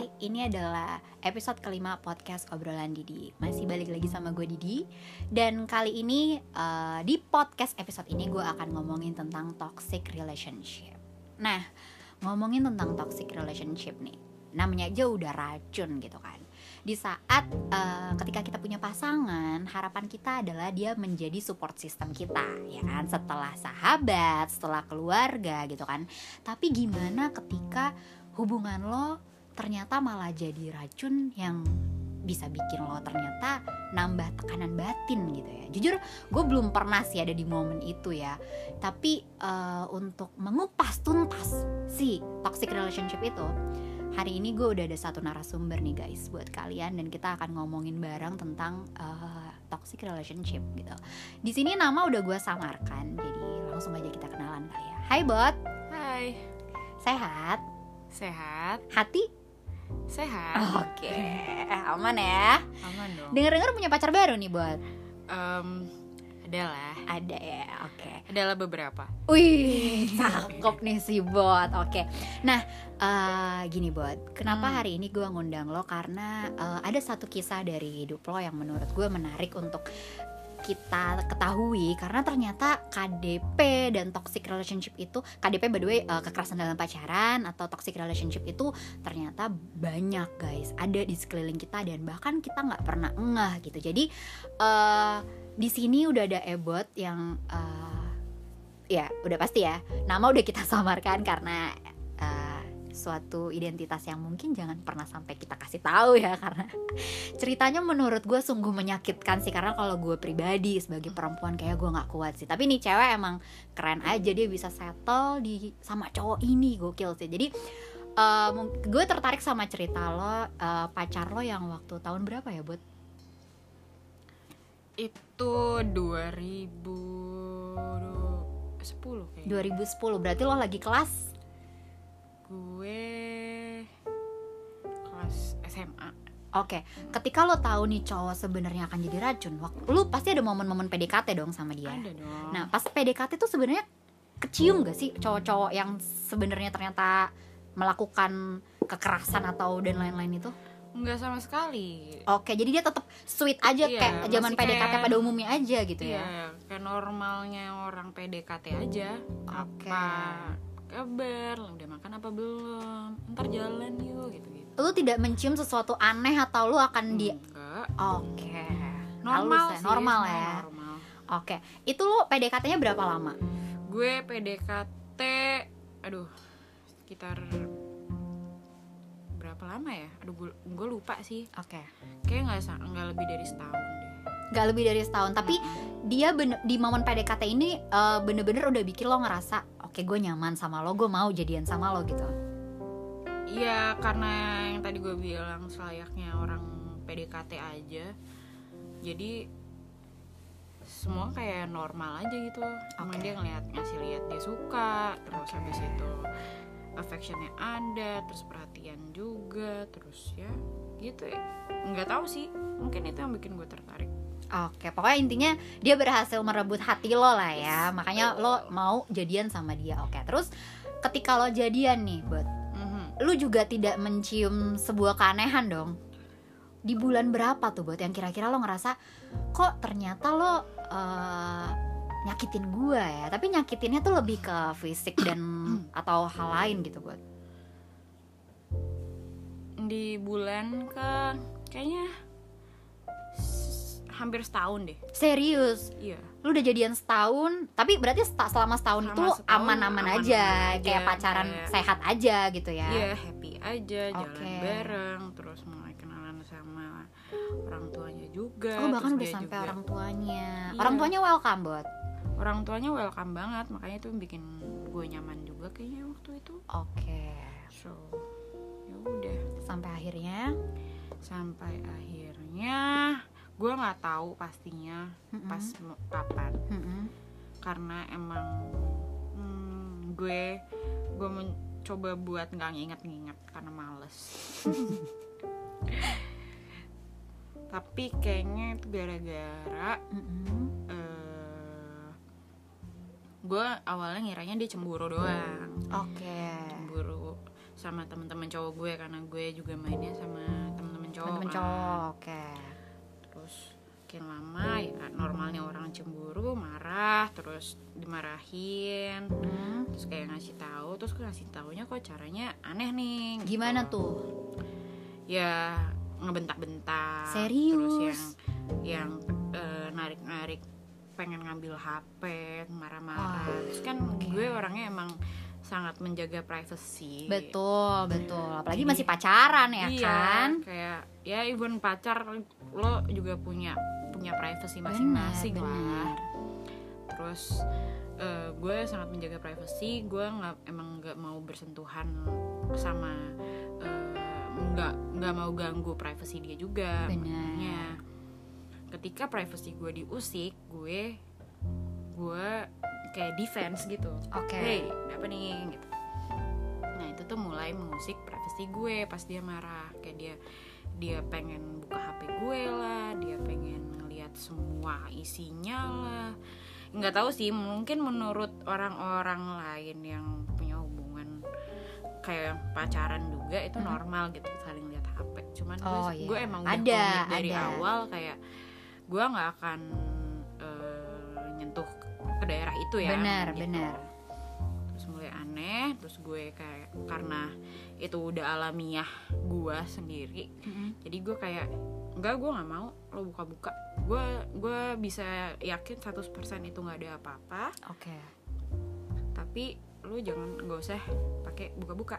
Hai, ini adalah episode kelima podcast obrolan Didi. Masih balik lagi sama gue Didi. Dan kali ini uh, di podcast episode ini gue akan ngomongin tentang toxic relationship. Nah, ngomongin tentang toxic relationship nih, namanya aja udah racun gitu kan. Di saat uh, ketika kita punya pasangan, harapan kita adalah dia menjadi support system kita, ya kan? Setelah sahabat, setelah keluarga gitu kan. Tapi gimana ketika hubungan lo ternyata malah jadi racun yang bisa bikin lo ternyata nambah tekanan batin gitu ya. Jujur gue belum pernah sih ada di momen itu ya. Tapi uh, untuk mengupas tuntas si toxic relationship itu hari ini gue udah ada satu narasumber nih guys buat kalian dan kita akan ngomongin bareng tentang uh, toxic relationship gitu. Di sini nama udah gue samarkan jadi langsung aja kita kenalan kali ya. Hai bot. Hai. Sehat? Sehat. Hati sehat Oke, aman ya. aman dong Dengar-dengar punya pacar baru nih buat. Em, adalah Ada ya, oke. adalah beberapa Wih, cakep nih si bot. Oke, nah eh, gini bot, kenapa Hmm. hari ini gue ngundang lo karena eh, ada satu kisah dari hidup lo yang menurut gue menarik untuk kita ketahui karena ternyata KDP dan toxic relationship itu KDP by the way eh, kekerasan dalam pacaran atau toxic relationship itu ternyata banyak guys. Ada di sekeliling kita dan bahkan kita nggak pernah ngeh gitu. Jadi eh di sini udah ada Ebot yang eh, ya udah pasti ya. Nama udah kita samarkan karena suatu identitas yang mungkin jangan pernah sampai kita kasih tahu ya karena ceritanya menurut gue sungguh menyakitkan sih karena kalau gue pribadi sebagai perempuan kayak gue nggak kuat sih. Tapi nih cewek emang keren aja dia bisa settle di sama cowok ini gokil sih. Jadi eh, mung- gue tertarik sama cerita lo eh, pacar lo yang waktu tahun berapa ya buat itu 2010 kayaknya. 2010 berarti lo lagi kelas gue kelas SMA Oke, ketika lo tahu nih cowok sebenarnya akan jadi racun, waktu lu pasti ada momen-momen PDKT dong sama dia. ada dong Nah, pas PDKT tuh sebenarnya kecium gak sih cowok-cowok yang sebenarnya ternyata melakukan kekerasan atau dan lain-lain itu? nggak sama sekali Oke, jadi dia tetap sweet aja Iya, kayak zaman PDKT kayak- pada umumnya aja gitu ya. Iya, kayak normalnya orang PDKT aja. Oke. Apa kabar? Udah makan apa belum? Ntar jalan yuk gitu-gitu. Lu tidak mencium sesuatu aneh atau lu akan di Enggak. Oke. Normal Halus ya, sih, normal ya. Normal. Oke, itu lu PDKT-nya berapa lama? Gue PDKT aduh sekitar berapa lama ya? Aduh gue, gue lupa sih. Oke. Kayak nggak nggak lebih dari setahun deh. Gak lebih dari setahun, tapi dia bener, di momen PDKT ini eh, bener-bener udah bikin lo ngerasa oke gue nyaman sama lo gue mau jadian sama lo gitu. Iya karena yang tadi gue bilang selayaknya orang PDKT aja. Jadi semua kayak normal aja gitu. Emang dia ngeliat ngasih lihat dia suka Terus habis itu affectionnya ada Terus perhatian juga Terus ya gitu ya. Nggak tahu sih mungkin itu yang bikin gue tertarik oke pokoknya intinya dia berhasil merebut hati lo lah ya. Makanya lo mau jadian sama dia. Oke terus ketika lo jadian nih buat Mhm. lu juga tidak mencium sebuah keanehan dong. Di bulan berapa tuh buat yang kira-kira lo ngerasa kok ternyata lo eh, nyakitin gua ya? Tapi nyakitinnya tuh lebih ke fisik dan atau hal lain gitu buat di bulan ke kayaknya hampir setahun deh serius iya lu udah jadian setahun tapi berarti selama setahun Selama itu aman-aman aja aja, kayak pacaran kayak- sehat aja gitu ya Iya happy aja jalan Oke. bareng terus mulai kenalan sama orang tuanya juga. oh bahkan udah sampai juga- orang tuanya Iya. orang tuanya welcome buat orang tuanya welcome banget makanya itu bikin gue nyaman juga kayaknya waktu itu. oke So ya udah sampai akhirnya sampai akhirnya gue nggak tahu pastinya Mm-mm. pas kapan Mm-mm. karena emang hmm, gue gue mencoba buat nggak nginget-nginget karena males tapi kayaknya itu gara-gara eh, gue awalnya ngiranya dia cemburu doang oke cemburu sama teman-teman cowok gue karena gue juga mainnya sama teman-teman cowok temen-temen kan. cowok oke terus makin lama ya normalnya orang cemburu marah terus dimarahin. Hmm, terus kayak ngasih tahu terus gue ngasih taunya kok caranya aneh nih gitu. gimana tuh? Ya ngebentak-bentak Serius? terus yang yang eh, narik-narik pengen ngambil HP marah-marah. Wah, terus kan gue orangnya emang sangat menjaga privacy. Betul betul. Apalagi Jadi- masih pacaran ya iya, kan? kayak ya even pacar lo juga punya punya privacy masing-masing lah. terus eh, gue sangat menjaga privacy. Gue nggak emang nggak mau bersentuhan sama eh, nggak nggak mau ganggu privacy dia juga makanya ketika privacy gue diusik gue gue kayak defense gitu oke hey ada apa nih gitu nah itu tuh mulai mengusik privacy gue pas dia marah kayak dia dia pengen buka hp gue lah dia pengen ngeliat semua isinya lah nggak tahu sih mungkin menurut orang-orang lain yang punya hubungan kayak pacaran juga itu Hmm. normal gitu saling lihat hp cuman Oh, gue, iya. gue emang udah Ada, dari ada. awal kayak gue nggak akan ke daerah itu ya Benar, gitu. benar. terus mulai aneh terus gue kayak karena itu udah alamiah gue sendiri Mm-mm. jadi gue kayak enggak gue nggak mau lo buka-buka gue gue bisa yakin 100% itu nggak ada apa-apa oke tapi lu jangan nggak usah pakai buka-buka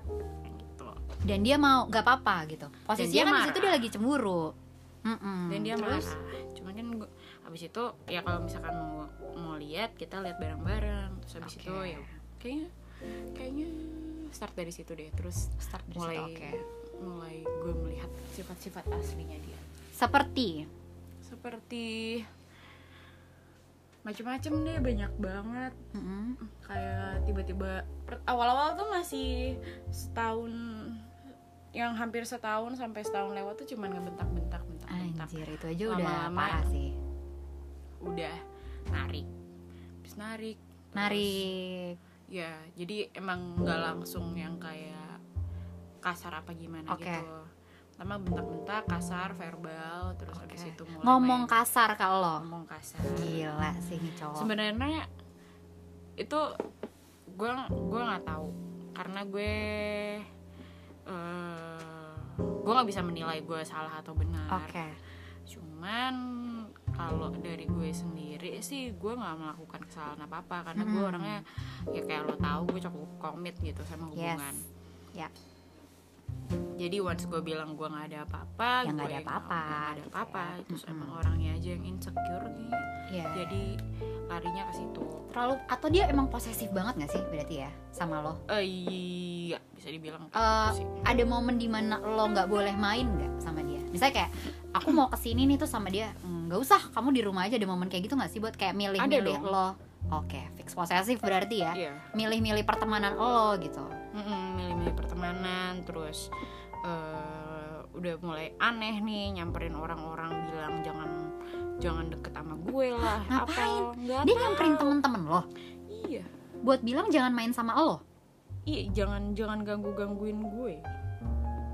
gitu dan dia mau nggak apa-apa gitu posisinya kan di situ dia lagi cemburu Mm-mm. dan dia Terus? marah cuman kan gua, abis itu ya kalau misalkan mau mau lihat kita lihat bareng-bareng. Terus abis Oke. itu ya kayaknya kayaknya start dari situ deh. Terus start dari mulai situ, oke. mulai gue melihat sifat-sifat aslinya dia. Seperti? Seperti macem-macem deh banyak banget. Mm-mm. kayak tiba-tiba awal-awal tuh masih setahun yang hampir setahun sampai setahun lewat tuh cuman ngebentak-bentak bentak-bentak. Anjir itu aja udah Lama-lama parah sih udah narik. Habis narik terus- narik. Ya jadi emang nggak langsung yang kayak kasar apa gimana Oke. gitu. Pertama bentak-bentak kasar verbal terus Oke. habis itu mulai ngomong main- kasar lo? Ngomong kasar. Gila sih ini cowok. Sebenarnya itu gue gue nggak tahu. Karena gue eh gue nggak bisa menilai gue salah atau benar. Oke. Cuman kalau dari gue sendiri sih gue nggak melakukan kesalahan apa apa karena gue Mm-mm. orangnya ya kayak lo tahu gue cukup komit gitu sama Yes. hubungan Ya. Jadi once gue bilang gue nggak ada apa-apa Ya, nggak ada apa-apa, nggak ada gitu apa-apa ya. terus Mm-mm. emang orangnya aja yang insecure kayaknya Iya. jadi larinya ke situ terlalu atau dia emang posesif banget gak sih berarti ya sama lo Eh, iya bisa dibilang gitu sih. ada momen di mana lo nggak boleh main nggak sama dia misalnya kayak aku mau ke sini nih tuh sama dia "Hmm, nggak usah kamu di rumah aja ada momen kayak gitu nggak sih buat kayak milih-milih lo oke fix posesif berarti ya Iya. milih-milih pertemanan lo gitu milih-milih pertemanan terus eh, udah mulai aneh nih nyamperin orang-orang bilang jangan jangan deket sama gue lah Ngapain? apa dia tahu. nyamperin temen-temen lo? Iya. Buat bilang jangan main sama lo? Iya jangan jangan ganggu gangguin gue.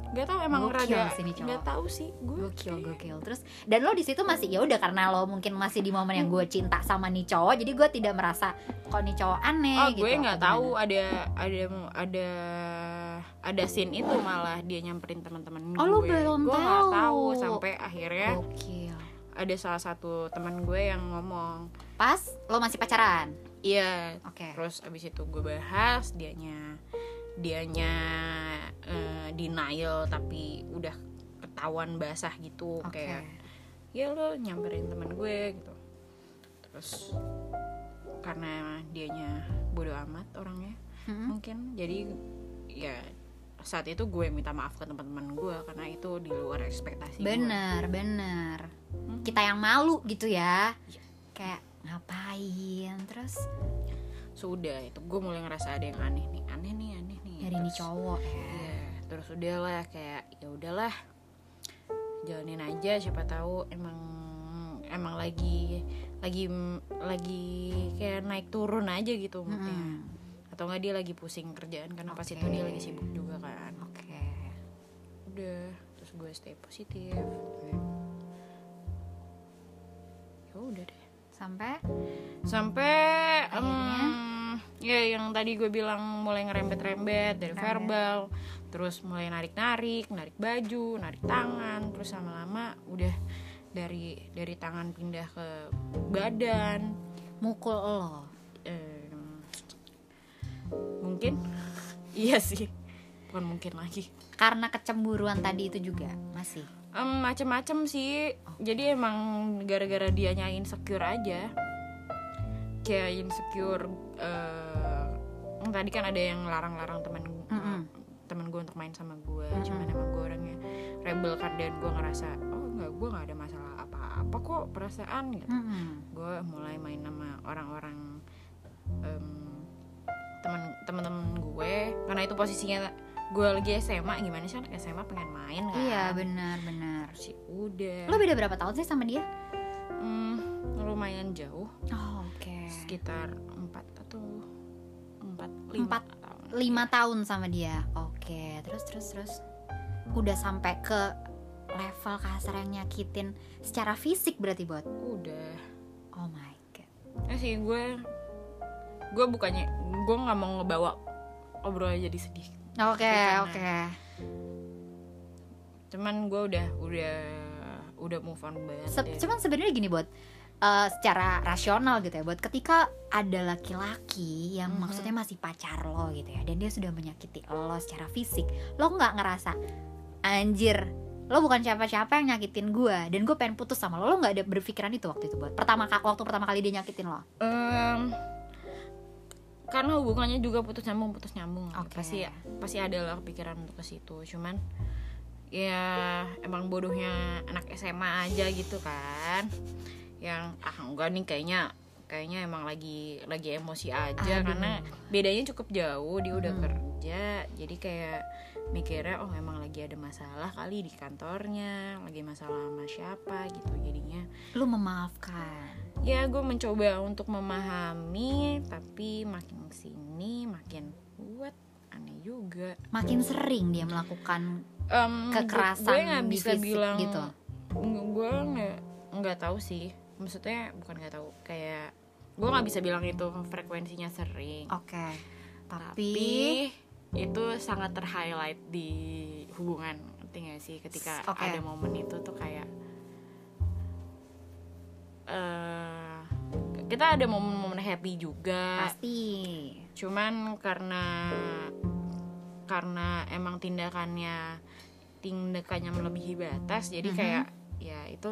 Nggak tahu emang Gokil rada sih nih cowok. nggak tahu sih gue gokil gokil. Terus dan lo di situ masih ya udah karena lo mungkin masih di momen yang gue cinta sama nih cowok jadi gue tidak merasa kok nih cowok aneh oh gitu. gue nggak apa tahu ada ada ada ada scene itu malah dia nyamperin teman-teman Oh, gue. lu belum gue tahu. tahu sampai akhirnya gokil. ada salah satu teman gue yang ngomong. Pas lo masih pacaran? Iya. Oke. Terus abis itu gue bahas dianya dianya eh, denial tapi udah ketahuan basah gitu oke. kayak ya lo nyamperin teman gue gitu. Terus karena dianya bodo amat orangnya Mm-mm. mungkin. Jadi ya saat itu gue minta maaf ke teman-teman gue karena itu di luar ekspektasi gue. bener bener Mhm. kita yang malu gitu ya Iya. kayak ngapain terus sudah itu gue mulai ngerasa ada yang aneh nih aneh nih aneh nih dari ini cowok ya Iya, terus udahlah kayak ya udahlah jalanin aja siapa tahu emang emang lagi lagi lagi kayak naik turun aja gitu moodnya Mm-mm. Atau enggak dia lagi pusing kerjaan karena pas Oke. itu dia lagi sibuk juga kan. Udah terus gue stay positif. Ya udah deh. Sampai? Sampai Akhirnya? em, ya yang tadi gue bilang mulai ngerembet-rembet dari verbal terus mulai narik-narik narik baju narik tangan terus lama-lama udah dari dari tangan pindah ke badan. Mukul lo mungkin. Iya sih. Bukan mungkin lagi. Karena kecemburuan tadi itu juga masih. Em, macem-macem sih. Jadi emang gara-gara dia nyain insecure aja. Kayak insecure yang tadi kan ada yang larang-larang temen Mm-mm. temen gue untuk main sama gue cuman emang gue orangnya rebel kan dan gue ngerasa oh nggak gue nggak ada masalah apa-apa kok perasaan gitu. Mm-mm. gue mulai main sama orang-orang em, teman teman-teman gue karena itu posisinya gue lagi SMA gimana sih anak SMA pengen main kan? Iya benar-benar sih udah. Lo beda berapa tahun sih sama dia? Hmm, lumayan jauh. Oh, oke. Sekitar empat atau empat lima tahun. lima tahun sama dia. Oke terus terus terus. Udah sampai ke level kasar yang nyakitin secara fisik berarti buat udah. Oh my god. Ya sih gue gue bukannya gue nggak mau ngebawa obrolan jadi sedih. Oke Karena- oke. Cuman gue udah udah udah move on banget Se- deh. cuman sebenarnya gini buat eh, secara rasional gitu ya buat ketika ada laki-laki yang Mhm. maksudnya masih pacar lo gitu ya dan dia sudah menyakiti lo secara fisik lo nggak ngerasa anjir lo bukan siapa-siapa yang nyakitin gue dan gue pengen putus sama lo. Lo nggak ada berpikiran itu waktu itu buat pertama waktu pertama kali dia nyakitin lo? Em, karena hubungannya juga putus nyambung putus nyambung Oke. pasti pasti ada lah kepikiran untuk ke situ cuman ya emang bodohnya anak SMA aja gitu kan yang ah enggak nih kayaknya kayaknya emang lagi lagi emosi aja Aduh. karena bedanya cukup jauh dia udah Hmm. kerja jadi kayak mikirnya oh emang lagi ada masalah kali di kantornya lagi masalah sama siapa gitu jadinya. Lo memaafkan? Ya gue mencoba untuk memahami tapi makin sini makin buat aneh juga. Makin sering dia melakukan Em, Kekerasan gue nggak di bisa fisik bilang gitu. gue nggak nggak tahu sih. Maksudnya bukan nggak tahu kayak gue nggak bisa bilang itu frekuensinya sering. Oke tapi, tapi itu sangat terhighlight di hubungan ngerti gak sih ketika Oke. ada momen itu tuh kayak eh kita ada momen-momen happy juga pasti cuman karena karena emang tindakannya tindakannya melebihi batas jadi Mhm. kayak ya itu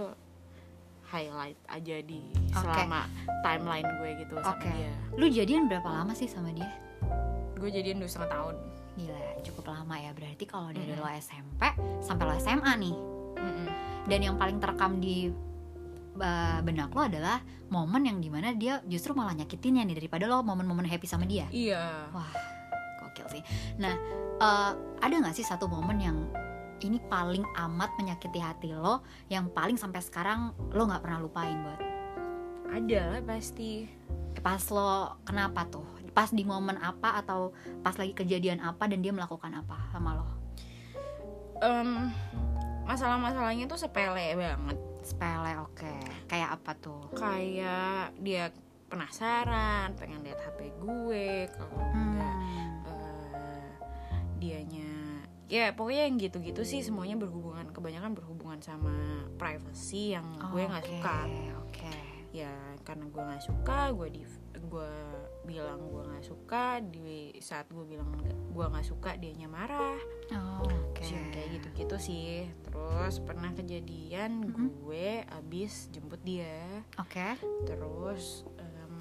highlight aja di Oke. selama timeline gue gitu sama Oke. dia lu jadian berapa lama sih sama dia gue jadian dua setengah tahun Gila, cukup lama ya. Berarti kalau dari Mm-mm. lo SMP sampai lo SMA nih. Mm-mm. Dan yang paling terekam di uh, benak lo adalah momen yang di mana dia justru malah nyakitinnya nih daripada lo momen-momen happy sama dia. iya Wah, gokil sih. Nah, uh, ada nggak sih satu momen yang ini paling amat menyakiti hati lo, yang paling sampai sekarang lo nggak pernah lupain buat ada lah pasti pas lo kenapa tuh? Pas di momen apa atau pas lagi kejadian apa dan dia melakukan apa sama lo? Em, masalah-masalahnya tuh sepele banget Sepele, oke. Kayak apa tuh? kayak dia penasaran pengen lihat hp gue kalau enggak Hmm. eh, dianya ya pokoknya yang gitu-gitu sih semuanya berhubungan kebanyakan berhubungan sama privacy yang gue nggak Oke, suka Oke. ya karena gue nggak suka gue di gue bilang gue nggak suka di saat gue bilang gue nggak suka dianya marah Oh, yang kayak gitu-gitu sih terus pernah kejadian Mhm. gue abis jemput dia Oke. terus em,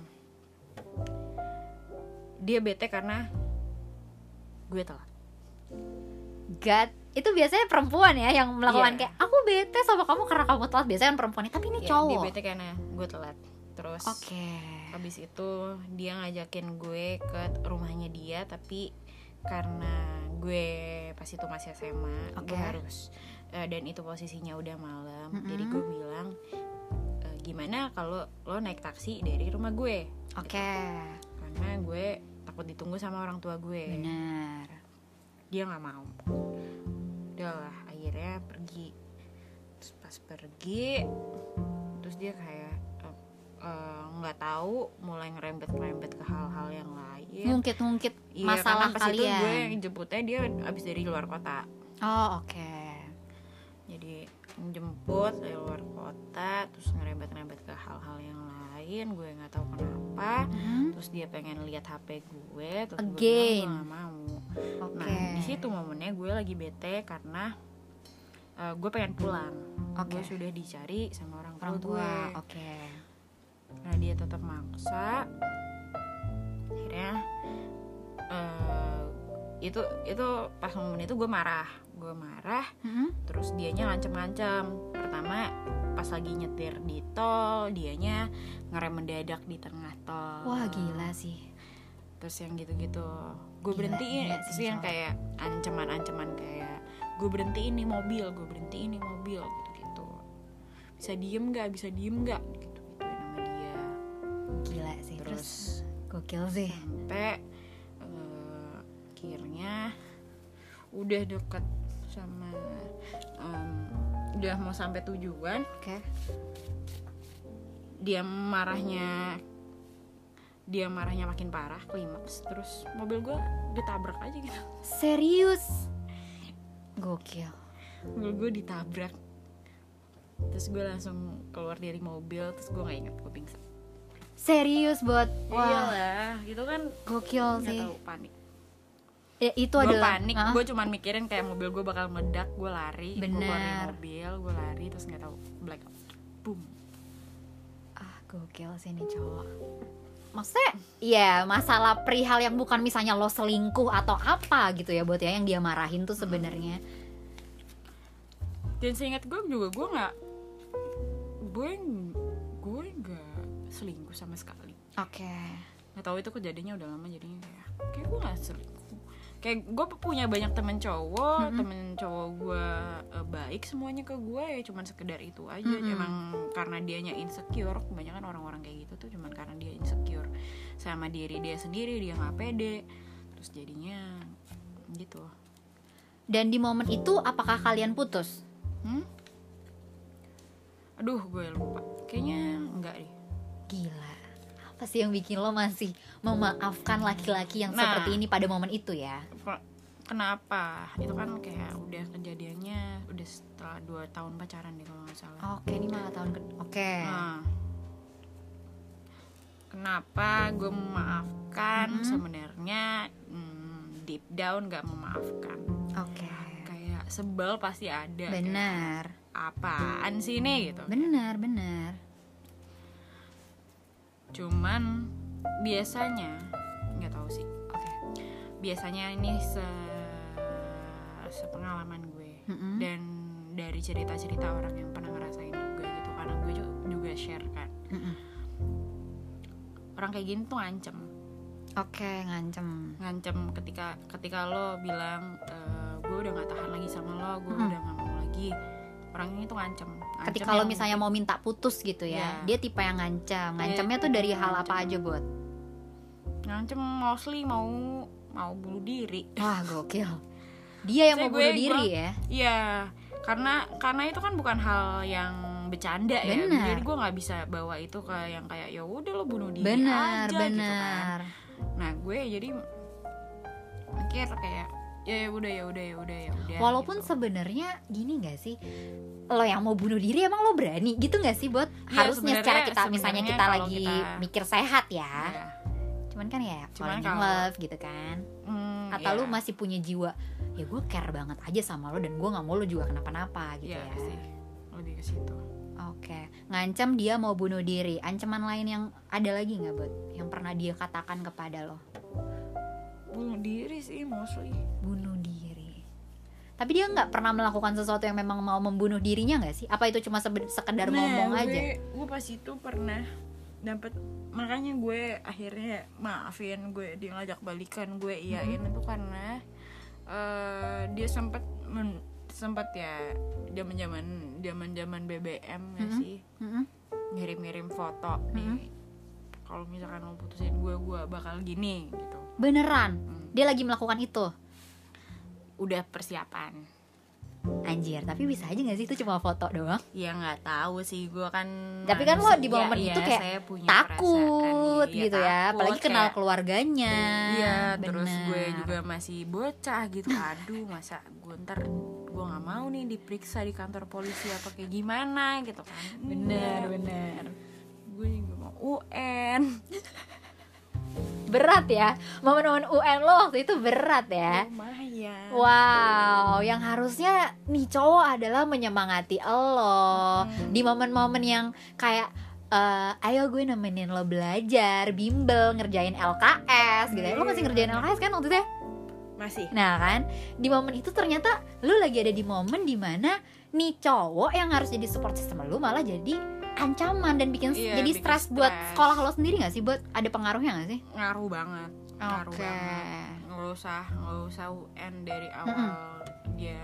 dia bete karena gue telat God, itu biasanya perempuan ya yang melakukan Iya. kayak aku bete sama kamu karena kamu telat. Biasanya kan perempuan tapi ini Ya, dia cowok. bete karena gue telat terus Oke. Habis itu dia ngajakin gue ke rumahnya dia tapi karena gue pas itu masih SMA Oke. gue harus eh, dan itu posisinya udah malam Mm-mm. jadi gue bilang "Eh, gimana kalau lo naik taksi dari rumah gue Oke. karena gue takut ditunggu sama orang tua gue Benar. dia nggak mau udahlah akhirnya pergi terus pas pergi terus dia kayak eh, nggak tahu mulai ngerembet ngerembet ke hal-hal yang lain. Ngungkit-ngungkit Iya, masalah pas itu kalian. gue jemputnya dia abis dari luar kota. Oh oke. Jadi menjemput dari luar kota terus ngerembet-ngerembet ke hal-hal yang lain gue nggak tahu kenapa. Mhm. terus dia pengen lihat HP gue terus gue Again. "Gua nggak mau. Oke. nah di situ momennya gue lagi bete karena eh, gue pengen pulang. Oke. gue sudah dicari sama orang, orang tua tua gue. oke nah dia tetap maksa. Akhirnya eh, itu itu pas momen itu gue marah. Gue marah Mhm. terus dianya ngancem-ngancem. Pertama pas lagi nyetir di tol dianya ngerem mendadak di tengah tol. Wah gila sih. Terus yang gitu-gitu gue berhentiin. terus yang kayak ancaman-ancaman kayak gue berhentiin nih mobil gue berhentiin nih mobil gitu-gitu. Bisa diem nggak? Bisa diem nggak? gitu gila sih. Terus, terus gokil sih. sampai eh, akhirnya udah deket sama em, udah mau sampai tujuan. Oke. Dia marahnya dia marahnya makin parah klimaks. Terus mobil gue ditabrak aja gitu. Serius? Gokil. Mobil gue ditabrak. Terus gue langsung keluar dari mobil terus gue nggak inget gue pingsan serius buat wah. Iyalah gitu kan gokil sih. tahu panik. Ya, itu gue adalah panik Ah, gue cuman mikirin kayak mobil gue bakal meledak gue lari gue keluar dari Bener. mobil gue lari terus nggak tahu blackout. Boom. Ah gokil sih ini cowok. Maksudnya ya masalah perihal yang bukan misalnya lo selingkuh atau apa gitu ya buat ya yang dia marahin tuh sebenarnya. Dan seingat gue juga gue nggak gue selingkuh sama sekali. Oke. Nggak tahu itu kejadiannya udah lama jadinya kayak kayak gue nggak selingkuh. Kayak gue punya banyak temen cowok Mm-mm. temen cowok gue eh, baik semuanya ke gue ya cuman sekedar itu aja. Mm-mm. emang karena dianya insecure kebanyakan orang-orang kayak gitu tuh cuman karena dia insecure sama diri dia sendiri dia nggak pede. Terus jadinya gitu. Dan di momen itu apakah kalian putus? Hmm? aduh gue lupa. Kayaknya gila. Apa sih yang bikin lo masih memaafkan laki-laki yang Nah. seperti ini pada momen itu ya? Kenapa? Itu kan kayak udah kejadiannya udah setelah dua tahun pacaran deh kalau nggak salah. Oke ini malah tahun ke oke. Nah, kenapa gue memaafkan? Mhm. sebenarnya hmm, deep down gak memaafkan. Oke. Kayak sebel pasti ada benar. apaan sih ini gitu. Benar benar cuman biasanya nggak tahu sih oke biasanya ini se sepengalaman gue Mm-mm. dan dari cerita-cerita orang yang pernah ngerasain juga gitu karena gue ju- juga share kan Mm-mm. orang kayak gini tuh ngancem oke ngancem ngancem ketika ketika lo bilang e, gue udah nggak tahan lagi sama lo gue Mm. udah nggak mau lagi orang ini tuh ngancem Ngancem ketika yang- misalnya mau minta putus gitu ya Iya. dia tipe yang ngancam ngancamnya tuh dari hal apa ngancem. aja buat ngancem mostly mau mau bunuh diri wah gokil dia yang Saya mau gue- bunuh diri gue- ya Iya, karena karena itu kan bukan hal yang bercanda ya. Benar. Jadi gue nggak bisa bawa itu ke yang kayak ya udah lo bunuh diri benar aja gitu kan. Nah gue jadi mikir kayak ya ya udah ya udah ya udah ya udah. walaupun gitu. sebenarnya gini gak sih lo yang mau bunuh diri emang lo berani gitu gak sih buat Iya, harusnya secara kita misalnya kita lagi kita- mikir sehat ya Iya. cuman kan ya Cuman kalau- love gitu kan Hmm, atau iya. lu masih punya jiwa ya gue care banget aja sama lo dan gue nggak mau lo juga kenapa-napa gitu Iya ya sih lebih ke situ. oke ngancam dia mau bunuh diri ancaman lain yang ada lagi nggak buat yang pernah dia katakan kepada lo Bunuh diri sih mostly. bunuh diri tapi dia nggak pernah melakukan sesuatu yang memang mau membunuh dirinya nggak sih apa itu cuma sekedar ngomong gue, aja Gue pas itu pernah dapat makanya gue akhirnya maafin gue dia ngajak balikan gue iyain Mm-hmm. itu karena eh, dia sempat sempat ya zaman zaman zaman zaman BBM ya Mhm. sih Mm-mm. ngirim ngirim foto nih kalau misalkan mau putusin gue gue bakal gini gitu beneran Hmm. dia lagi melakukan itu udah persiapan Anjir, tapi bisa aja gak sih itu cuma foto doang? ya nggak tahu sih gue kan Tapi kan lo di momen ya, itu kayak saya punya Takut iya, gitu ya, takut, apalagi kenal kayak- keluarganya. Iya, terus Bener. gue juga masih bocah gitu. Aduh, masa gue ntar gue nggak mau nih diperiksa di kantor polisi apa kayak gimana gitu kan? bener Enggak. bener. Gue juga mau UN. Berat ya, momen-momen UN lo waktu itu berat ya. Lumayan. Wow, yang harusnya nih cowok adalah menyemangati lo Hmm. di momen-momen yang kayak eh, ayo gue nemenin lo belajar, bimbel, ngerjain LKS gitu ya. Lo masih ngerjain LKS kan waktu itu ya? Masih. Nah kan, di momen itu ternyata lu lagi ada di momen di mana nih cowok yang harus jadi support system lu malah jadi ancaman dan bikin Iya, jadi bikin stres buat sekolah lo sendiri gak sih? Buat ada pengaruhnya gak sih? Ngaruh banget. Ngaruh Oke. banget. Nggak usah, nggak usah UN dari awal dia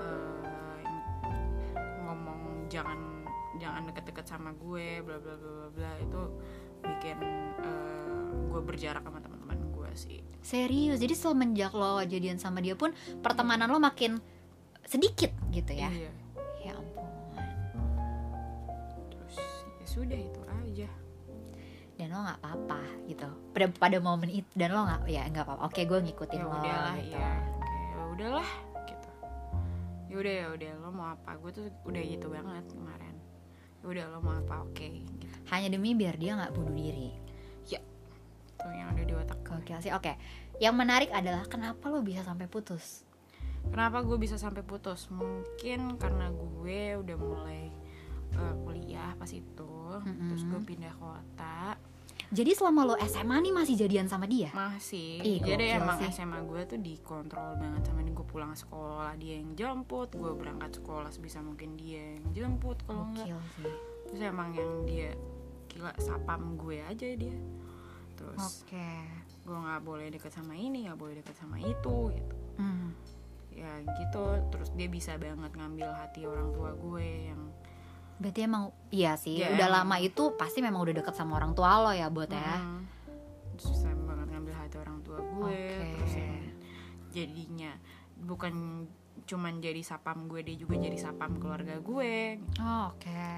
eh, ngomong jangan jangan deket-deket sama gue, bla bla bla bla bla itu bikin eh, gue berjarak sama teman-teman gue sih. Serius, jadi semenjak lo jadian sama dia pun pertemanan lo makin sedikit gitu ya? Iya. Sudah itu aja. Dan lo nggak apa-apa gitu. Pada pada momen itu dan lo nggak ya nggak apa-apa. Oke, gue ngikutin Ya lo. udahlah gitu. ya. Kayak ya udahlah gitu. Ya udah ya udah lo mau apa? Gue tuh udah gitu banget kemarin. Ya udah lo mau apa? Oke gitu. Hanya demi biar dia nggak bunuh diri. Tuh yang ada di otak gue. Gokil sih. Oke. Yang menarik adalah kenapa lo bisa sampai putus? Kenapa gue bisa sampai putus? Mungkin karena gue udah mulai eh, kuliah pas itu, terus gue pindah kota, Jadi selama lo SMA nih masih jadian sama dia? masih. Ih, Jadi emang sih. SMA gue tuh dikontrol banget sama dia. Gue pulang sekolah dia yang jemput, gue berangkat sekolah sebisa mungkin dia yang jemput. Kalau enggak, sih. terus emang yang dia gila sapam gue aja dia. Terus Oke. gue nggak boleh deket sama ini, nggak boleh deket sama itu gitu. Hmm. ya gitu terus dia bisa banget ngambil hati orang tua gue yang Berarti emang iya sih. Ya, udah lama itu pasti memang udah deket sama orang tua lo ya, Bot ya. Mm, susah banget ngambil hati orang tua gue Oke. terus yang jadinya bukan cuman jadi sapam gue dia juga jadi sapam keluarga gue Oke.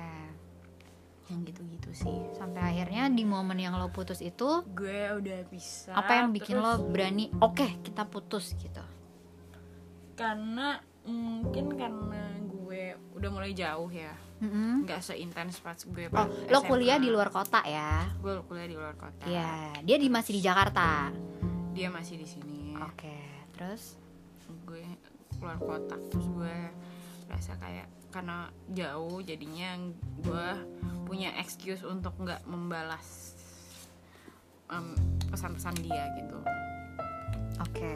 yang gitu-gitu sih Sampai akhirnya di momen yang lo putus itu gue udah bisa apa yang bikin terus lo berani? Oke, kita putus gitu. karena mungkin karena gue udah mulai jauh ya Mm-mm. nggak seintens pas gue Oh, pas lo SMA. kuliah di luar kota ya? gue kuliah di luar kota Iya, dia di masih di Jakarta. dia masih di sini Oke, terus gue keluar kota terus gue rasa kayak karena jauh jadinya gue punya excuse untuk nggak membalas em, pesan-pesan dia gitu oke.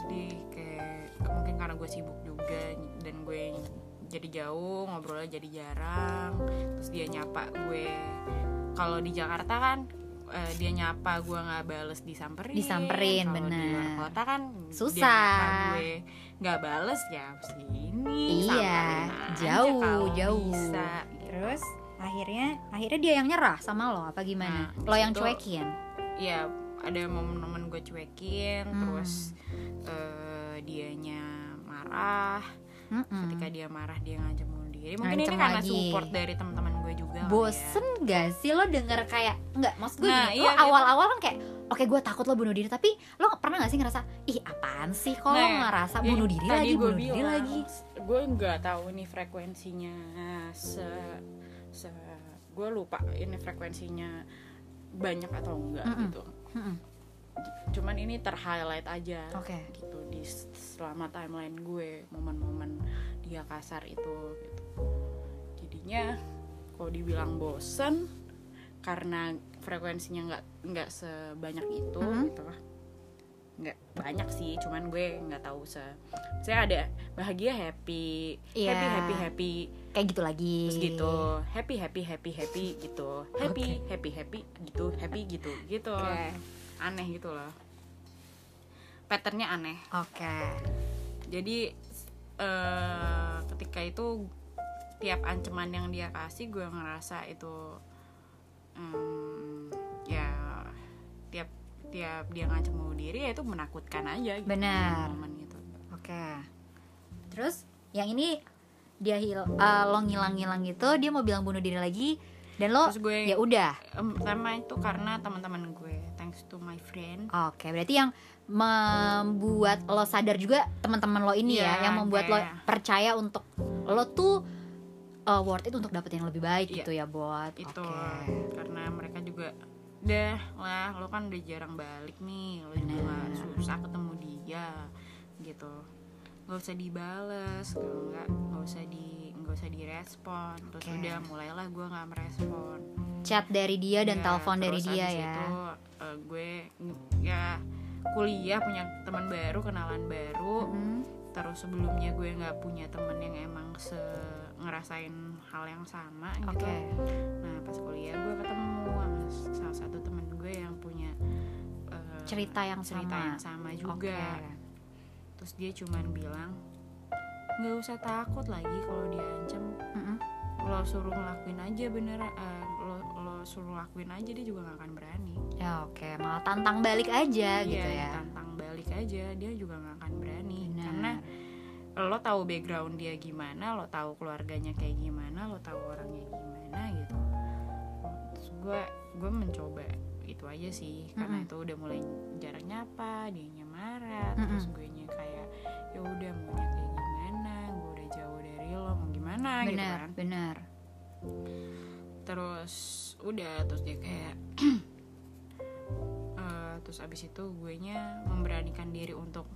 jadi kayak mungkin karena gue sibuk juga dan gue jadi jauh ngobrolnya jadi jarang terus dia nyapa gue kalau di Jakarta kan eh, dia nyapa gue nggak bales disamperin Disamperin, Kalau di luar bener. kota kan Susah. dia nyapa gue nggak bales ya sini Iya, jauh, jauh. bisa Terus akhirnya akhirnya dia yang nyerah sama lo apa gimana? Nah, lo yang itu- cuekin? ya ada momen-momen gue cuekin Hmm. terus eh, dianya marah Mm-mm. ketika dia marah dia ngancam bunuh diri mungkin Ngancem ini karena lagi. support dari teman-teman gue juga kali Bosen gak sih lo denger kayak Enggak, maksud gue Nah, gini, iya, Lo gitu. awal-awal kan kayak Oke gue takut lo bunuh diri Tapi lo pernah gak sih ngerasa Ih apaan sih Kok lo Nah, ngerasa ya, bunuh diri lagi Bunuh diri bilang, lagi gue nggak tahu nih frekuensinya se se gue lupa ini frekuensinya banyak atau enggak Mm-mm. gitu Mm-mm. Cuman ini terhighlight aja Oke. gitu di selama timeline gue momen-momen dia kasar itu gitu jadinya kalau dibilang bosen karena frekuensinya nggak nggak sebanyak itu Mhm. gitu nggak banyak sih cuman gue nggak tahu se saya ada bahagia happy Iya. happy happy happy Kayak gitu lagi terus gitu happy happy happy happy gitu happy happy happy gitu happy gitu gitu Oke. Aneh gitu loh. Patternnya aneh. Oke. Jadi eh, ketika itu tiap ancaman yang dia kasih gue ngerasa itu em, ya tiap tiap dia ngancam bunuh diri ya itu menakutkan aja gitu Benar. momen itu. Oke. Terus yang ini dia hil eh, lo ngilang-ngilang gitu dia mau bilang bunuh diri lagi dan lo Terus gue- ya udah. Em, pertama itu karena teman-teman gue thanks to my friend. Oke berarti yang membuat lo sadar juga teman-teman lo ini Iya, ya yang membuat lo kayak- percaya untuk lo tuh eh, worth it untuk dapetin yang lebih baik Iya. gitu ya buat itu oke. karena mereka juga udah lah lo kan udah jarang balik nih lo juga susah ketemu dia gitu. Nggak usah dibales kalau nggak nggak usah di nggak usah direspon. Terus udah mulailah gue nggak merespon chat dari dia dan Ya, telepon dari dia ya. itu, eh, gue ya kuliah punya teman baru kenalan baru. Mm, terus sebelumnya gue nggak punya temen yang emang se ngerasain hal yang sama gitu. Oke. Nah pas kuliah gue ketemu sama salah satu temen gue yang punya eh, cerita yang cerita sama. yang sama juga. Oke. terus dia cuman bilang nggak usah takut lagi kalau diancam Mm-mm. lo suruh ngelakuin aja bener lo lo suruh lakuin aja dia juga gak akan berani. Ya oke. Malah tantang balik aja gitu Iya, ya. tantang balik aja dia juga gak akan berani. Benar. karena lo tahu background dia gimana lo tahu keluarganya kayak gimana lo tahu orangnya gimana gitu. Terus gue gue mencoba itu aja sih. Karena Mm-mm. itu udah mulai jarak nyapa dianya marah Mm-mm. terus gue nya kayak ya udah maunya kayak gimana? Gue udah jauh dari lo mau gimana? gitu benar kan. benar. Terus udah terus dia kayak eh, terus abis itu gue nya memberanikan diri untuk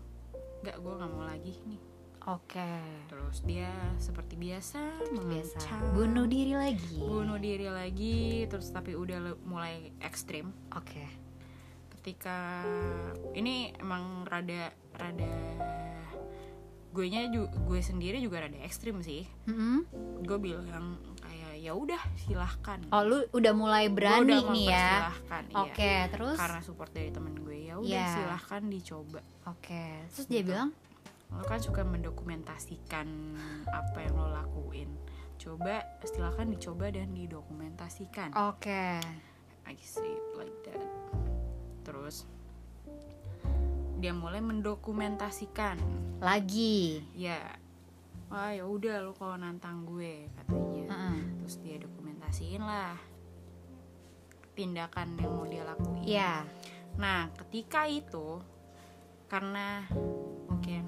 nggak gue nggak mau lagi nih. Oke. Terus dia seperti biasa biasa. bunuh diri lagi. Bunuh diri lagi terus tapi udah mulai ekstrim. Oke. Ketika ini emang rada rada gue nya gue sendiri juga rada ekstrim sih. Mm-mm. gue bilang ya udah silahkan. Oh lu udah mulai berani udah nih ya? iya. oke terus? Karena support dari temen gue ya udah Iya. silahkan dicoba. Oke terus dia bilang? Lo kan suka mendokumentasikan apa yang lo lakuin. Coba silahkan dicoba dan didokumentasikan. Oke. I say it like that. Terus dia mulai mendokumentasikan. Lagi? Ya wah ya udah lo kalau nantang gue katanya Heeh. terus dia dokumentasiin lah tindakan yang mau dia lakuin Iya Nah, ketika itu karena mungkin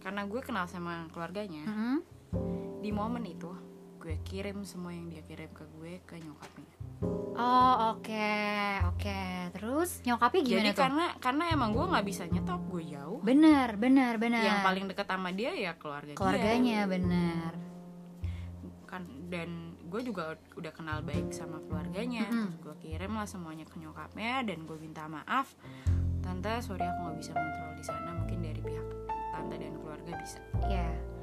karena gue kenal sama keluarganya, Mm-mm. di momen itu gue kirim semua yang dia kirim ke gue ke nyokapnya. Oh oke oke terus nyokapnya gimana Jadi tuh karena karena emang gue nggak bisa nyetop, gue jauh. benar benar benar Yang paling dekat sama dia ya keluarga keluarganya dia. Kan dan gue juga udah kenal baik sama keluarganya. Mm-mm. Terus gue kirim lah semuanya ke nyokapnya dan gue minta maaf. Tante, sorry aku nggak bisa kontrol di sana. Mungkin dari pihak tante dan keluarga bisa. Iya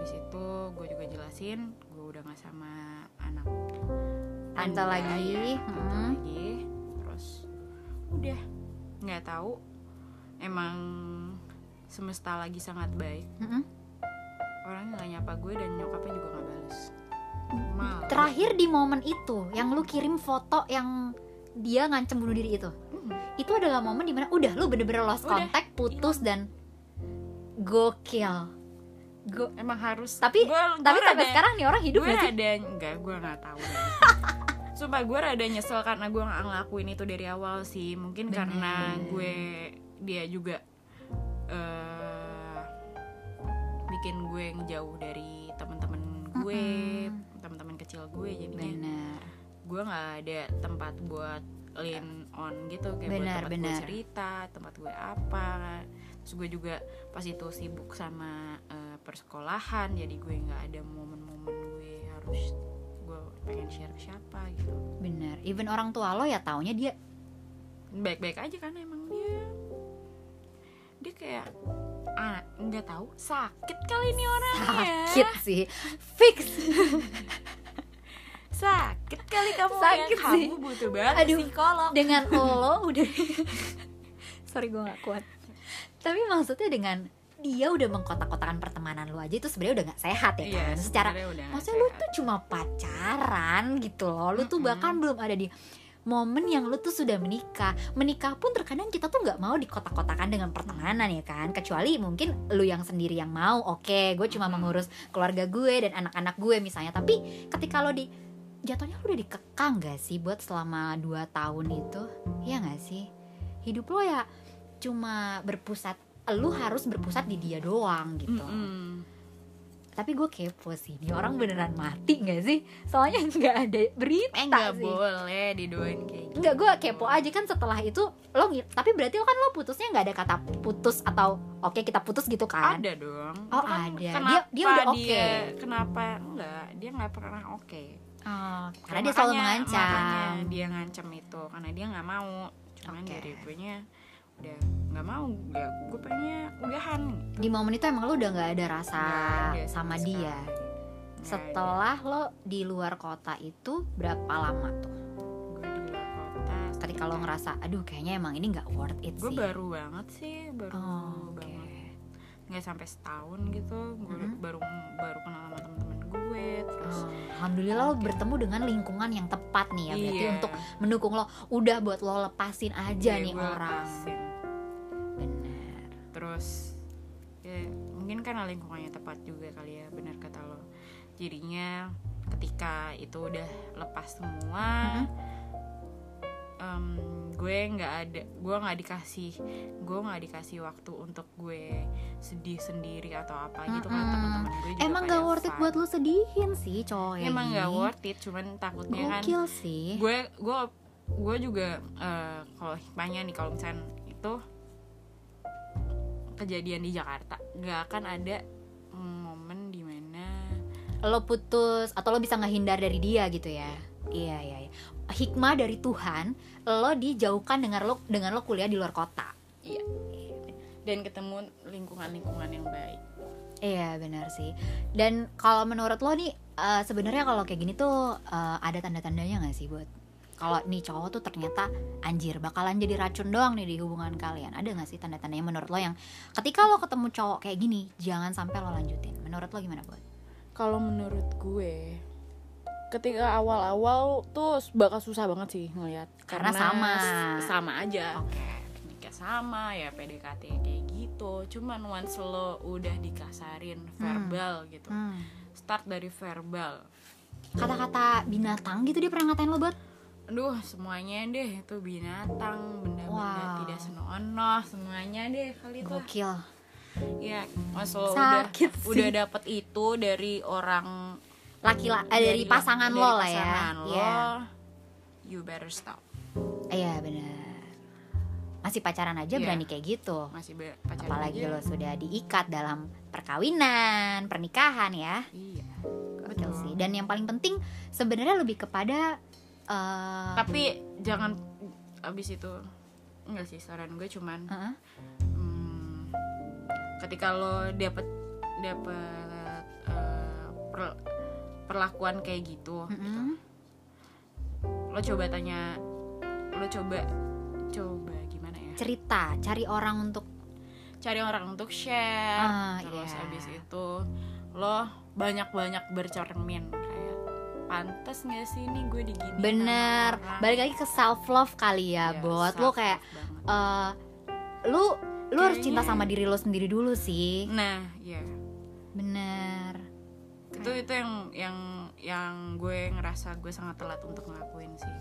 habis itu gue juga jelasin gue udah nggak sama anak Tante Anda, lagi, ya, tante mm. lagi. Terus udah. Nggak tahu. Emang semesta lagi sangat baik. Mm-mm. orangnya nggak nyapa gue dan nyokapnya juga nggak balas terakhir di momen itu yang lu kirim foto yang dia ngancem bunuh diri itu? Mm, itu adalah momen di mana udah lu bener-bener lost Udah, contact putus dan gokil Go- emang harus tapi Gua- tapi gua sampai rada- sekarang nih orang hidup gue sih rada enggak gue nggak tahu deh. Sumpah gue rada nyesel karena gue nggak ngelakuin itu dari awal sih Mungkin Bener. karena gue dia juga eh bikin gue ngejauh dari teman-teman gue Mm-mm. teman-teman kecil gue jadinya bener gue nggak ada tempat buat lean on gitu kayak buat Benar, tempat gue benar. cerita tempat gue apa terus gue juga pas itu sibuk sama eh, persekolahan jadi gue nggak ada momen-momen gue harus gue pengen share ke siapa gitu. Bener. Even orang tua lo ya taunya dia baik-baik aja kan emang dia. Dia kayak ah nggak tahu sakit kali ini orangnya. Sakit sih. Fix. Sakit kali kamu Sakit ya. sih. kamu butuh banget Aduh. psikolog. dengan lo udah. Sorry gue nggak kuat. Tapi maksudnya dengan dia udah mengkotak-kotakan pertemanan lu aja itu sebenarnya udah nggak sehat ya Iya, kan? Secara udah nggak maksudnya lu tuh cuma pacaran gitu loh lu tuh bahkan belum ada di momen yang lu tuh sudah menikah. Menikah pun terkadang kita tuh nggak mau dikotak-kotakan dengan pertemanan ya kan? Kecuali mungkin lu yang sendiri yang mau oke gue cuma mengurus keluarga gue dan anak-anak gue misalnya. Tapi ketika lo di jatuhnya lu udah dikekang gak sih buat selama 2 tahun itu? Iya gak sih? Hidup lo ya cuma berpusat lu harus berpusat di dia doang gitu. Mm-mm. tapi gue kepo sih ini orang beneran mati gak sih? Soalnya nggak ada berita eh nggak sih. boleh didoain kayak gitu. Enggak, gue kepo aja kan setelah itu lo tapi berarti lo kan lo putusnya nggak ada kata putus atau oke kita putus gitu kan? Ada dong. Oh, Kan ada. kenapa Dia- dia udah oke. dia- kenapa enggak dia nggak pernah oke. Oh, karena dia selalu mengancam. makanya dia ngancam itu karena dia nggak mau. Cuman Oke. dari gue nya udah nggak mau ya gue pengennya udahan di momen itu emang lo udah nggak ada rasa Nggak ada sama dia sekali. Nggak ada. setelah lo di luar kota itu berapa lama tuh gue di luar kota ketika lo ngerasa aduh kayaknya emang ini nggak worth it gue sih baru banget sih baru oh, oke banget nggak sampai setahun gitu gue Mhm. baru baru kenal sama temen-temen gue terus Oh, Alhamdulillah lo bertemu dengan lingkungan yang tepat nih ya berarti Iya. untuk mendukung lo udah buat lo lepasin aja Iya, nih gue orang lepasin. Terus ya mungkin karena lingkungannya tepat juga kali ya benar kata lo jadinya ketika itu udah lepas semua em, gue nggak ada gue nggak dikasih gue nggak dikasih waktu untuk gue sedih sendiri atau apa gitu kan teman-teman gue juga emang gak worth it fun. buat lo sedihin sih kayak emang gini. worth it cuman takutnya kan gokil sih gue gue gue juga eh, kalau hikmahnya nih kalau misalnya itu kejadian di Jakarta. Nggak akan ada momen di mana lo putus atau lo bisa ngehindar dari dia gitu ya? Iya iya iya. hikmah dari Tuhan lo dijauhkan dengan lo dengan lo kuliah di luar kota. Iya. Dan ketemu lingkungan-lingkungan yang baik. Iya benar sih. Dan kalau menurut lo nih eh, sebenarnya kalau kayak gini tuh eh, ada tanda-tandanya nggak sih buat kalau nih cowok tuh ternyata anjir bakalan jadi racun doang nih di hubungan kalian. Ada nggak sih tanda-tandanya menurut lo yang ketika lo ketemu cowok kayak gini jangan sampai lo lanjutin. Menurut lo gimana buat? kalau menurut gue ketika awal-awal tuh bakal susah banget sih ngeliat Karena sama. s- sama aja Oke. nikah sama ya PDKT kayak gitu cuman once lo udah dikasarin verbal gitu Hmm. start dari verbal Kata-kata binatang gitu dia pernah ngatain lo buat? Aduh semuanya deh itu binatang benda-benda Wow. tidak senonoh semuanya deh kali itu Gokil. ya once lo udah Sakit sih. udah dapet itu dari orang Laki la- eh, dari pasangan dari lo lah ya. pasangan lo, Iya. you better stop Iya benar. Masih pacaran aja Iya. berani kayak gitu. masih pacaran apalagi aja. lo sudah diikat dalam perkawinan pernikahan ya iya Betul. sih dan yang paling penting sebenarnya lebih kepada eh, tapi jangan abis itu enggak sih saran gue cuman Heeh. hmm, ketika lo dapet dapet eh, per- perlakuan kayak gitu, gitu Mm-mm. lo coba tanya lo coba coba gimana ya cerita cari orang untuk cari orang untuk share Ah, terus iya. abis itu lo banyak-banyak bercermin kayak pantas nggak sih? Ini gue digini bener. balik lagi ke self love kali ya, buat lo kayak eh, lu lu harus cinta sama diri lo sendiri dulu sih. Nah ya bener. Itu itu yang yang yang gue ngerasa gue sangat telat untuk ngelakuin sih.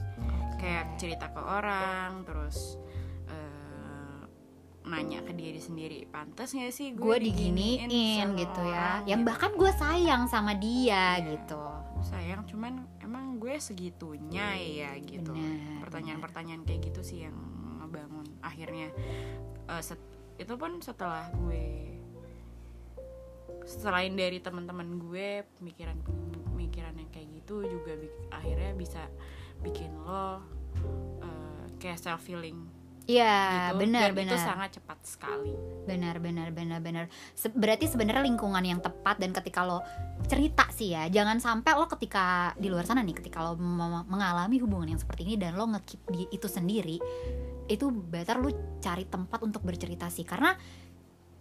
Kayak cerita ke orang terus eh, nanya ke diri sendiri pantas nggak sih gue diginiin sama gitu ya? orang? Yang gitu. bahkan gue sayang sama dia Iya. gitu sayang cuman emang gue segitunya ya gitu. pertanyaan-pertanyaan kayak gitu sih yang ngebangun akhirnya. Eh, set- itu pun setelah gue selain dari teman-teman gue pemikiran pemikiran yang kayak gitu juga bi- akhirnya bisa bikin lo eh, kayak self healing Iya gitu. benar dan itu sangat cepat sekali. Benar benar benar benar. Se- berarti sebenarnya lingkungan yang tepat dan ketika lo cerita sih ya jangan sampai lo ketika di luar sana nih ketika lo mengalami hubungan yang seperti ini dan lo ngekip di itu sendiri itu better lo cari tempat untuk bercerita sih. Karena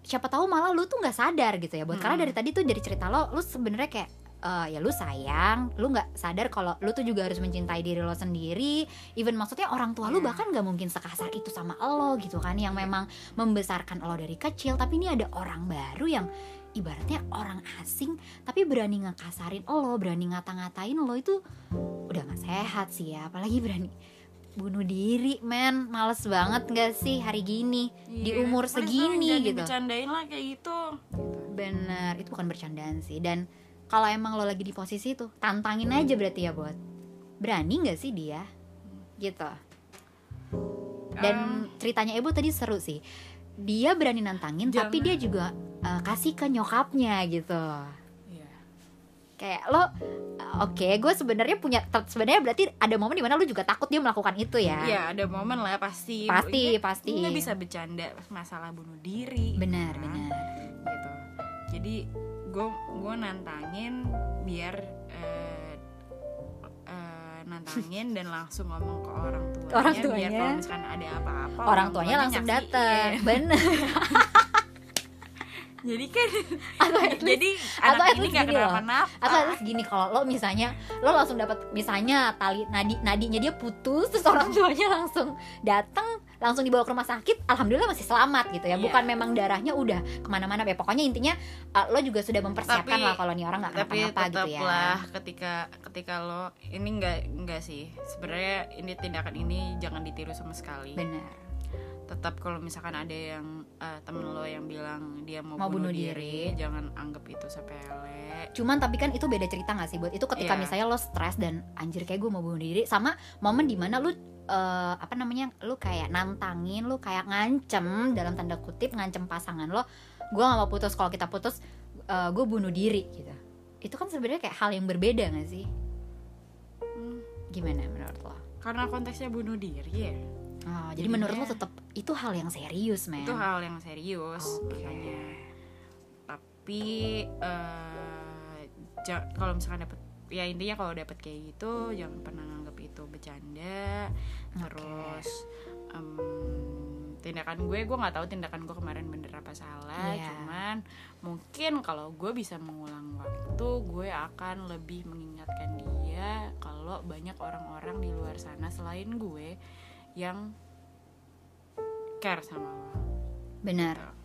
siapa tahu malah lo tuh nggak sadar gitu ya buat karena Mm-mm. dari tadi tuh dari cerita lo lo sebenarnya kayak eh, ya lu sayang lu nggak sadar kalau lu tuh juga harus mencintai diri lo sendiri. Even maksudnya orang tua lu Iya. bahkan nggak mungkin sekasar itu sama lo gitu kan yang memang membesarkan lo dari kecil. Tapi ini ada orang baru yang ibaratnya orang asing tapi berani ngekasarin lo berani ngata-ngatain lo itu udah gak sehat sih ya. Apalagi berani bunuh diri men. Males banget gak sih hari gini? Di Iya. umur segini gitu. dibercandain lah kayak gitu. Bener itu bukan bercandaan sih. Dan kalau emang lo lagi di posisi itu tantangin aja berarti ya buat berani nggak sih dia? Gitu. Dan ceritanya Ebo tadi seru sih. Dia berani nantangin tapi Jangan. dia juga uh, kasih ke nyokapnya gitu. Iya. kayak lo oke gue sebenarnya punya sebenarnya berarti ada momen di mana lo juga takut dia melakukan itu ya? Iya ada momen lah pasti. Pasti, Ini- pasti. ini nggak bisa bercanda masalah bunuh diri benar kan? benar. Gitu. Jadi gue gue nantangin biar eh, eh, nantangin dan langsung ngomong ke orang tuanya, Orang biar tuanya. kalau misalkan ada apa-apa orang tuanya langsung datang bener jadi kan atau at least jadi atau at least gini loh. kenapa-napa atau at least gini kalau lo misalnya lo langsung dapat misalnya tali nadi nadinya dia putus terus orang tuanya langsung datang langsung dibawa ke rumah sakit alhamdulillah masih selamat gitu ya. Iya. bukan memang darahnya udah ke mana-mana ya. Pokoknya intinya uh, lo juga sudah mempersiapkan Tapi- lah kalau nih orang nggak tapi kenapa-napa gitu ya. lah ketika ketika lo ini nggak nggak sih. Sebenarnya ini tindakan ini jangan ditiru sama sekali. Benar tetap kalau misalkan ada yang eh, temen lo yang bilang dia mau, Mau bunuh bunuh, diri. diri, jangan anggap itu sepele. Cuman tapi kan itu beda cerita gak sih buat itu ketika Iya. misalnya lo stres dan anjir kayak gue mau bunuh diri sama momen di mana lo eh, apa namanya lu kayak nantangin lu kayak ngancem dalam tanda kutip ngancem pasangan lo gue gak mau putus kalau kita putus gue bunuh diri gitu. Itu kan sebenarnya kayak hal yang berbeda gak sih? Hmm, gimana menurut lo? Karena konteksnya bunuh diri ya Oh, jadi menurut lo tetap itu hal yang serius men? Itu hal yang serius makanya. Tapi ja- kalau misalkan dapet ya intinya kalau dapet kayak gitu jangan pernah nganggap itu bercanda. Terus em, tindakan gue gue nggak tahu tindakan gue kemarin bener apa salah. Iya. cuman mungkin kalau gue bisa mengulang waktu gue akan lebih mengingatkan dia kalau banyak orang-orang di luar sana selain gue yang care sama lo. Benar.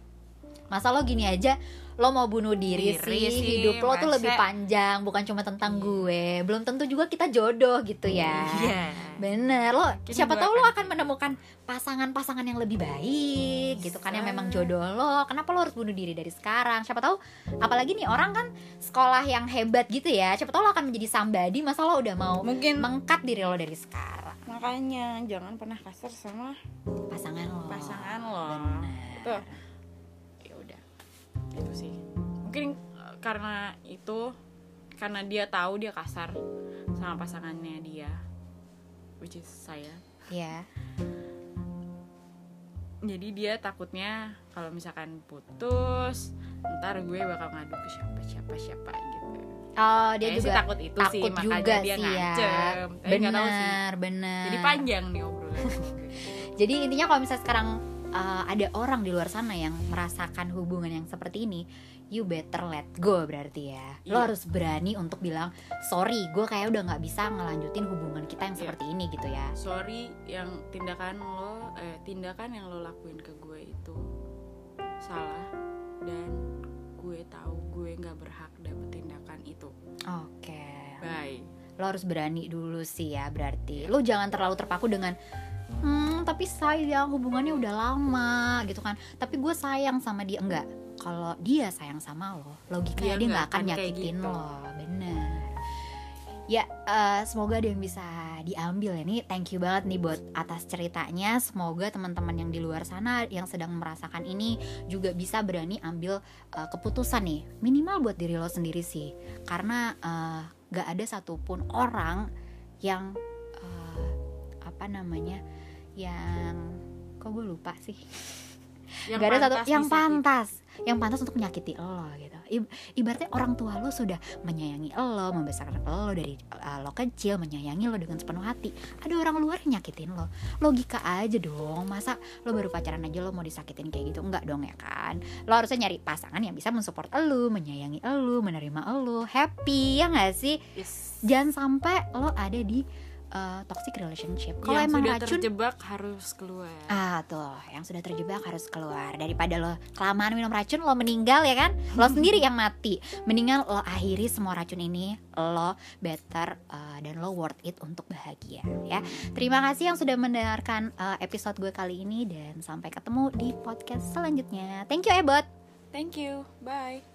Masa lo gini aja lo mau bunuh diri, Diri sih, sih, hidup lo tuh lebih panjang bukan cuma tentang Iya. gue. Belum tentu juga kita jodoh gitu ya. Iya. bener lo Mungkin siapa tahu lo akan- akan menemukan pasangan-pasangan yang lebih baik gitu kan yang Bisa. memang jodoh lo. Kenapa lo harus bunuh diri dari sekarang? Siapa tahu apalagi nih orang kan sekolah yang hebat gitu ya. Siapa tahu lo akan menjadi somebody masa lo udah mau mungkin mengkat diri lo dari sekarang makanya jangan pernah kasar sama pasangan lo. pasangan lo. Bener. tuh. Ya udah. Itu sih. Mungkin eh, karena itu karena dia tahu dia kasar sama pasangannya dia. Which is saya. Ya jadi dia takutnya kalau misalkan putus ntar gue bakal ngadu ke siapa siapa siapa gitu oh dia Kayaknya sih juga takut itu sih takut makanya juga dia sih ya tapi tahu sih benar benar jadi panjang nih obrolan Jadi intinya kalau misalnya sekarang uh, ada orang di luar sana yang merasakan hubungan yang seperti ini, you better let go berarti ya. Lo Iya. harus berani untuk bilang sorry, gue kayak udah nggak bisa ngelanjutin hubungan kita yang Iya. seperti ini gitu ya. sorry yang tindakan lo eh, tindakan yang lo lakuin ke gue itu salah dan gue tahu gue nggak berhak dapet Oke. bye Lo harus berani dulu sih ya berarti. Lo jangan terlalu terpaku dengan hmm tapi sayang hubungannya udah lama gitu kan. Tapi gue sayang sama dia enggak. Kalau dia sayang sama lo, logikanya Dia nggak akan nyakitin gitu. lo, bener. Ya, eh, semoga ada yang bisa diambil ya nih. Thank you banget nih buat atas ceritanya. Semoga teman-teman yang di luar sana yang sedang merasakan ini juga bisa berani ambil eh, keputusan nih. Minimal buat diri lo sendiri sih. Karena eh, gak ada satupun orang yang eh, apa namanya yang kok gue lupa sih yang gak ada satu yang pantas yang pantas untuk menyakiti lo gitu. Ibaratnya orang tua lo sudah menyayangi lo membesarkan lo dari uh, lo kecil menyayangi lo dengan sepenuh hati. Ada orang luar yang nyakitin lo. Logika aja dong. Masa lo baru pacaran aja lo mau disakitin kayak gitu? Enggak dong ya kan? Lo harusnya nyari pasangan yang bisa mensupport lo menyayangi lo menerima lo. Happy ya nggak sih? Yes. jangan sampai lo ada di uh, toxic relationship. Kalau emang sudah racun terjebak harus keluar. Ah tuh, yang sudah terjebak harus keluar. Daripada lo kelamaan minum racun, lo meninggal ya kan? Lo sendiri yang mati. Mendingan lo akhiri semua racun ini Lo better uh, dan lo worth it untuk bahagia ya. Terima kasih yang sudah mendengarkan uh, episode gue kali ini Dan sampai ketemu di podcast selanjutnya. Thank you Ebot. Thank you. Bye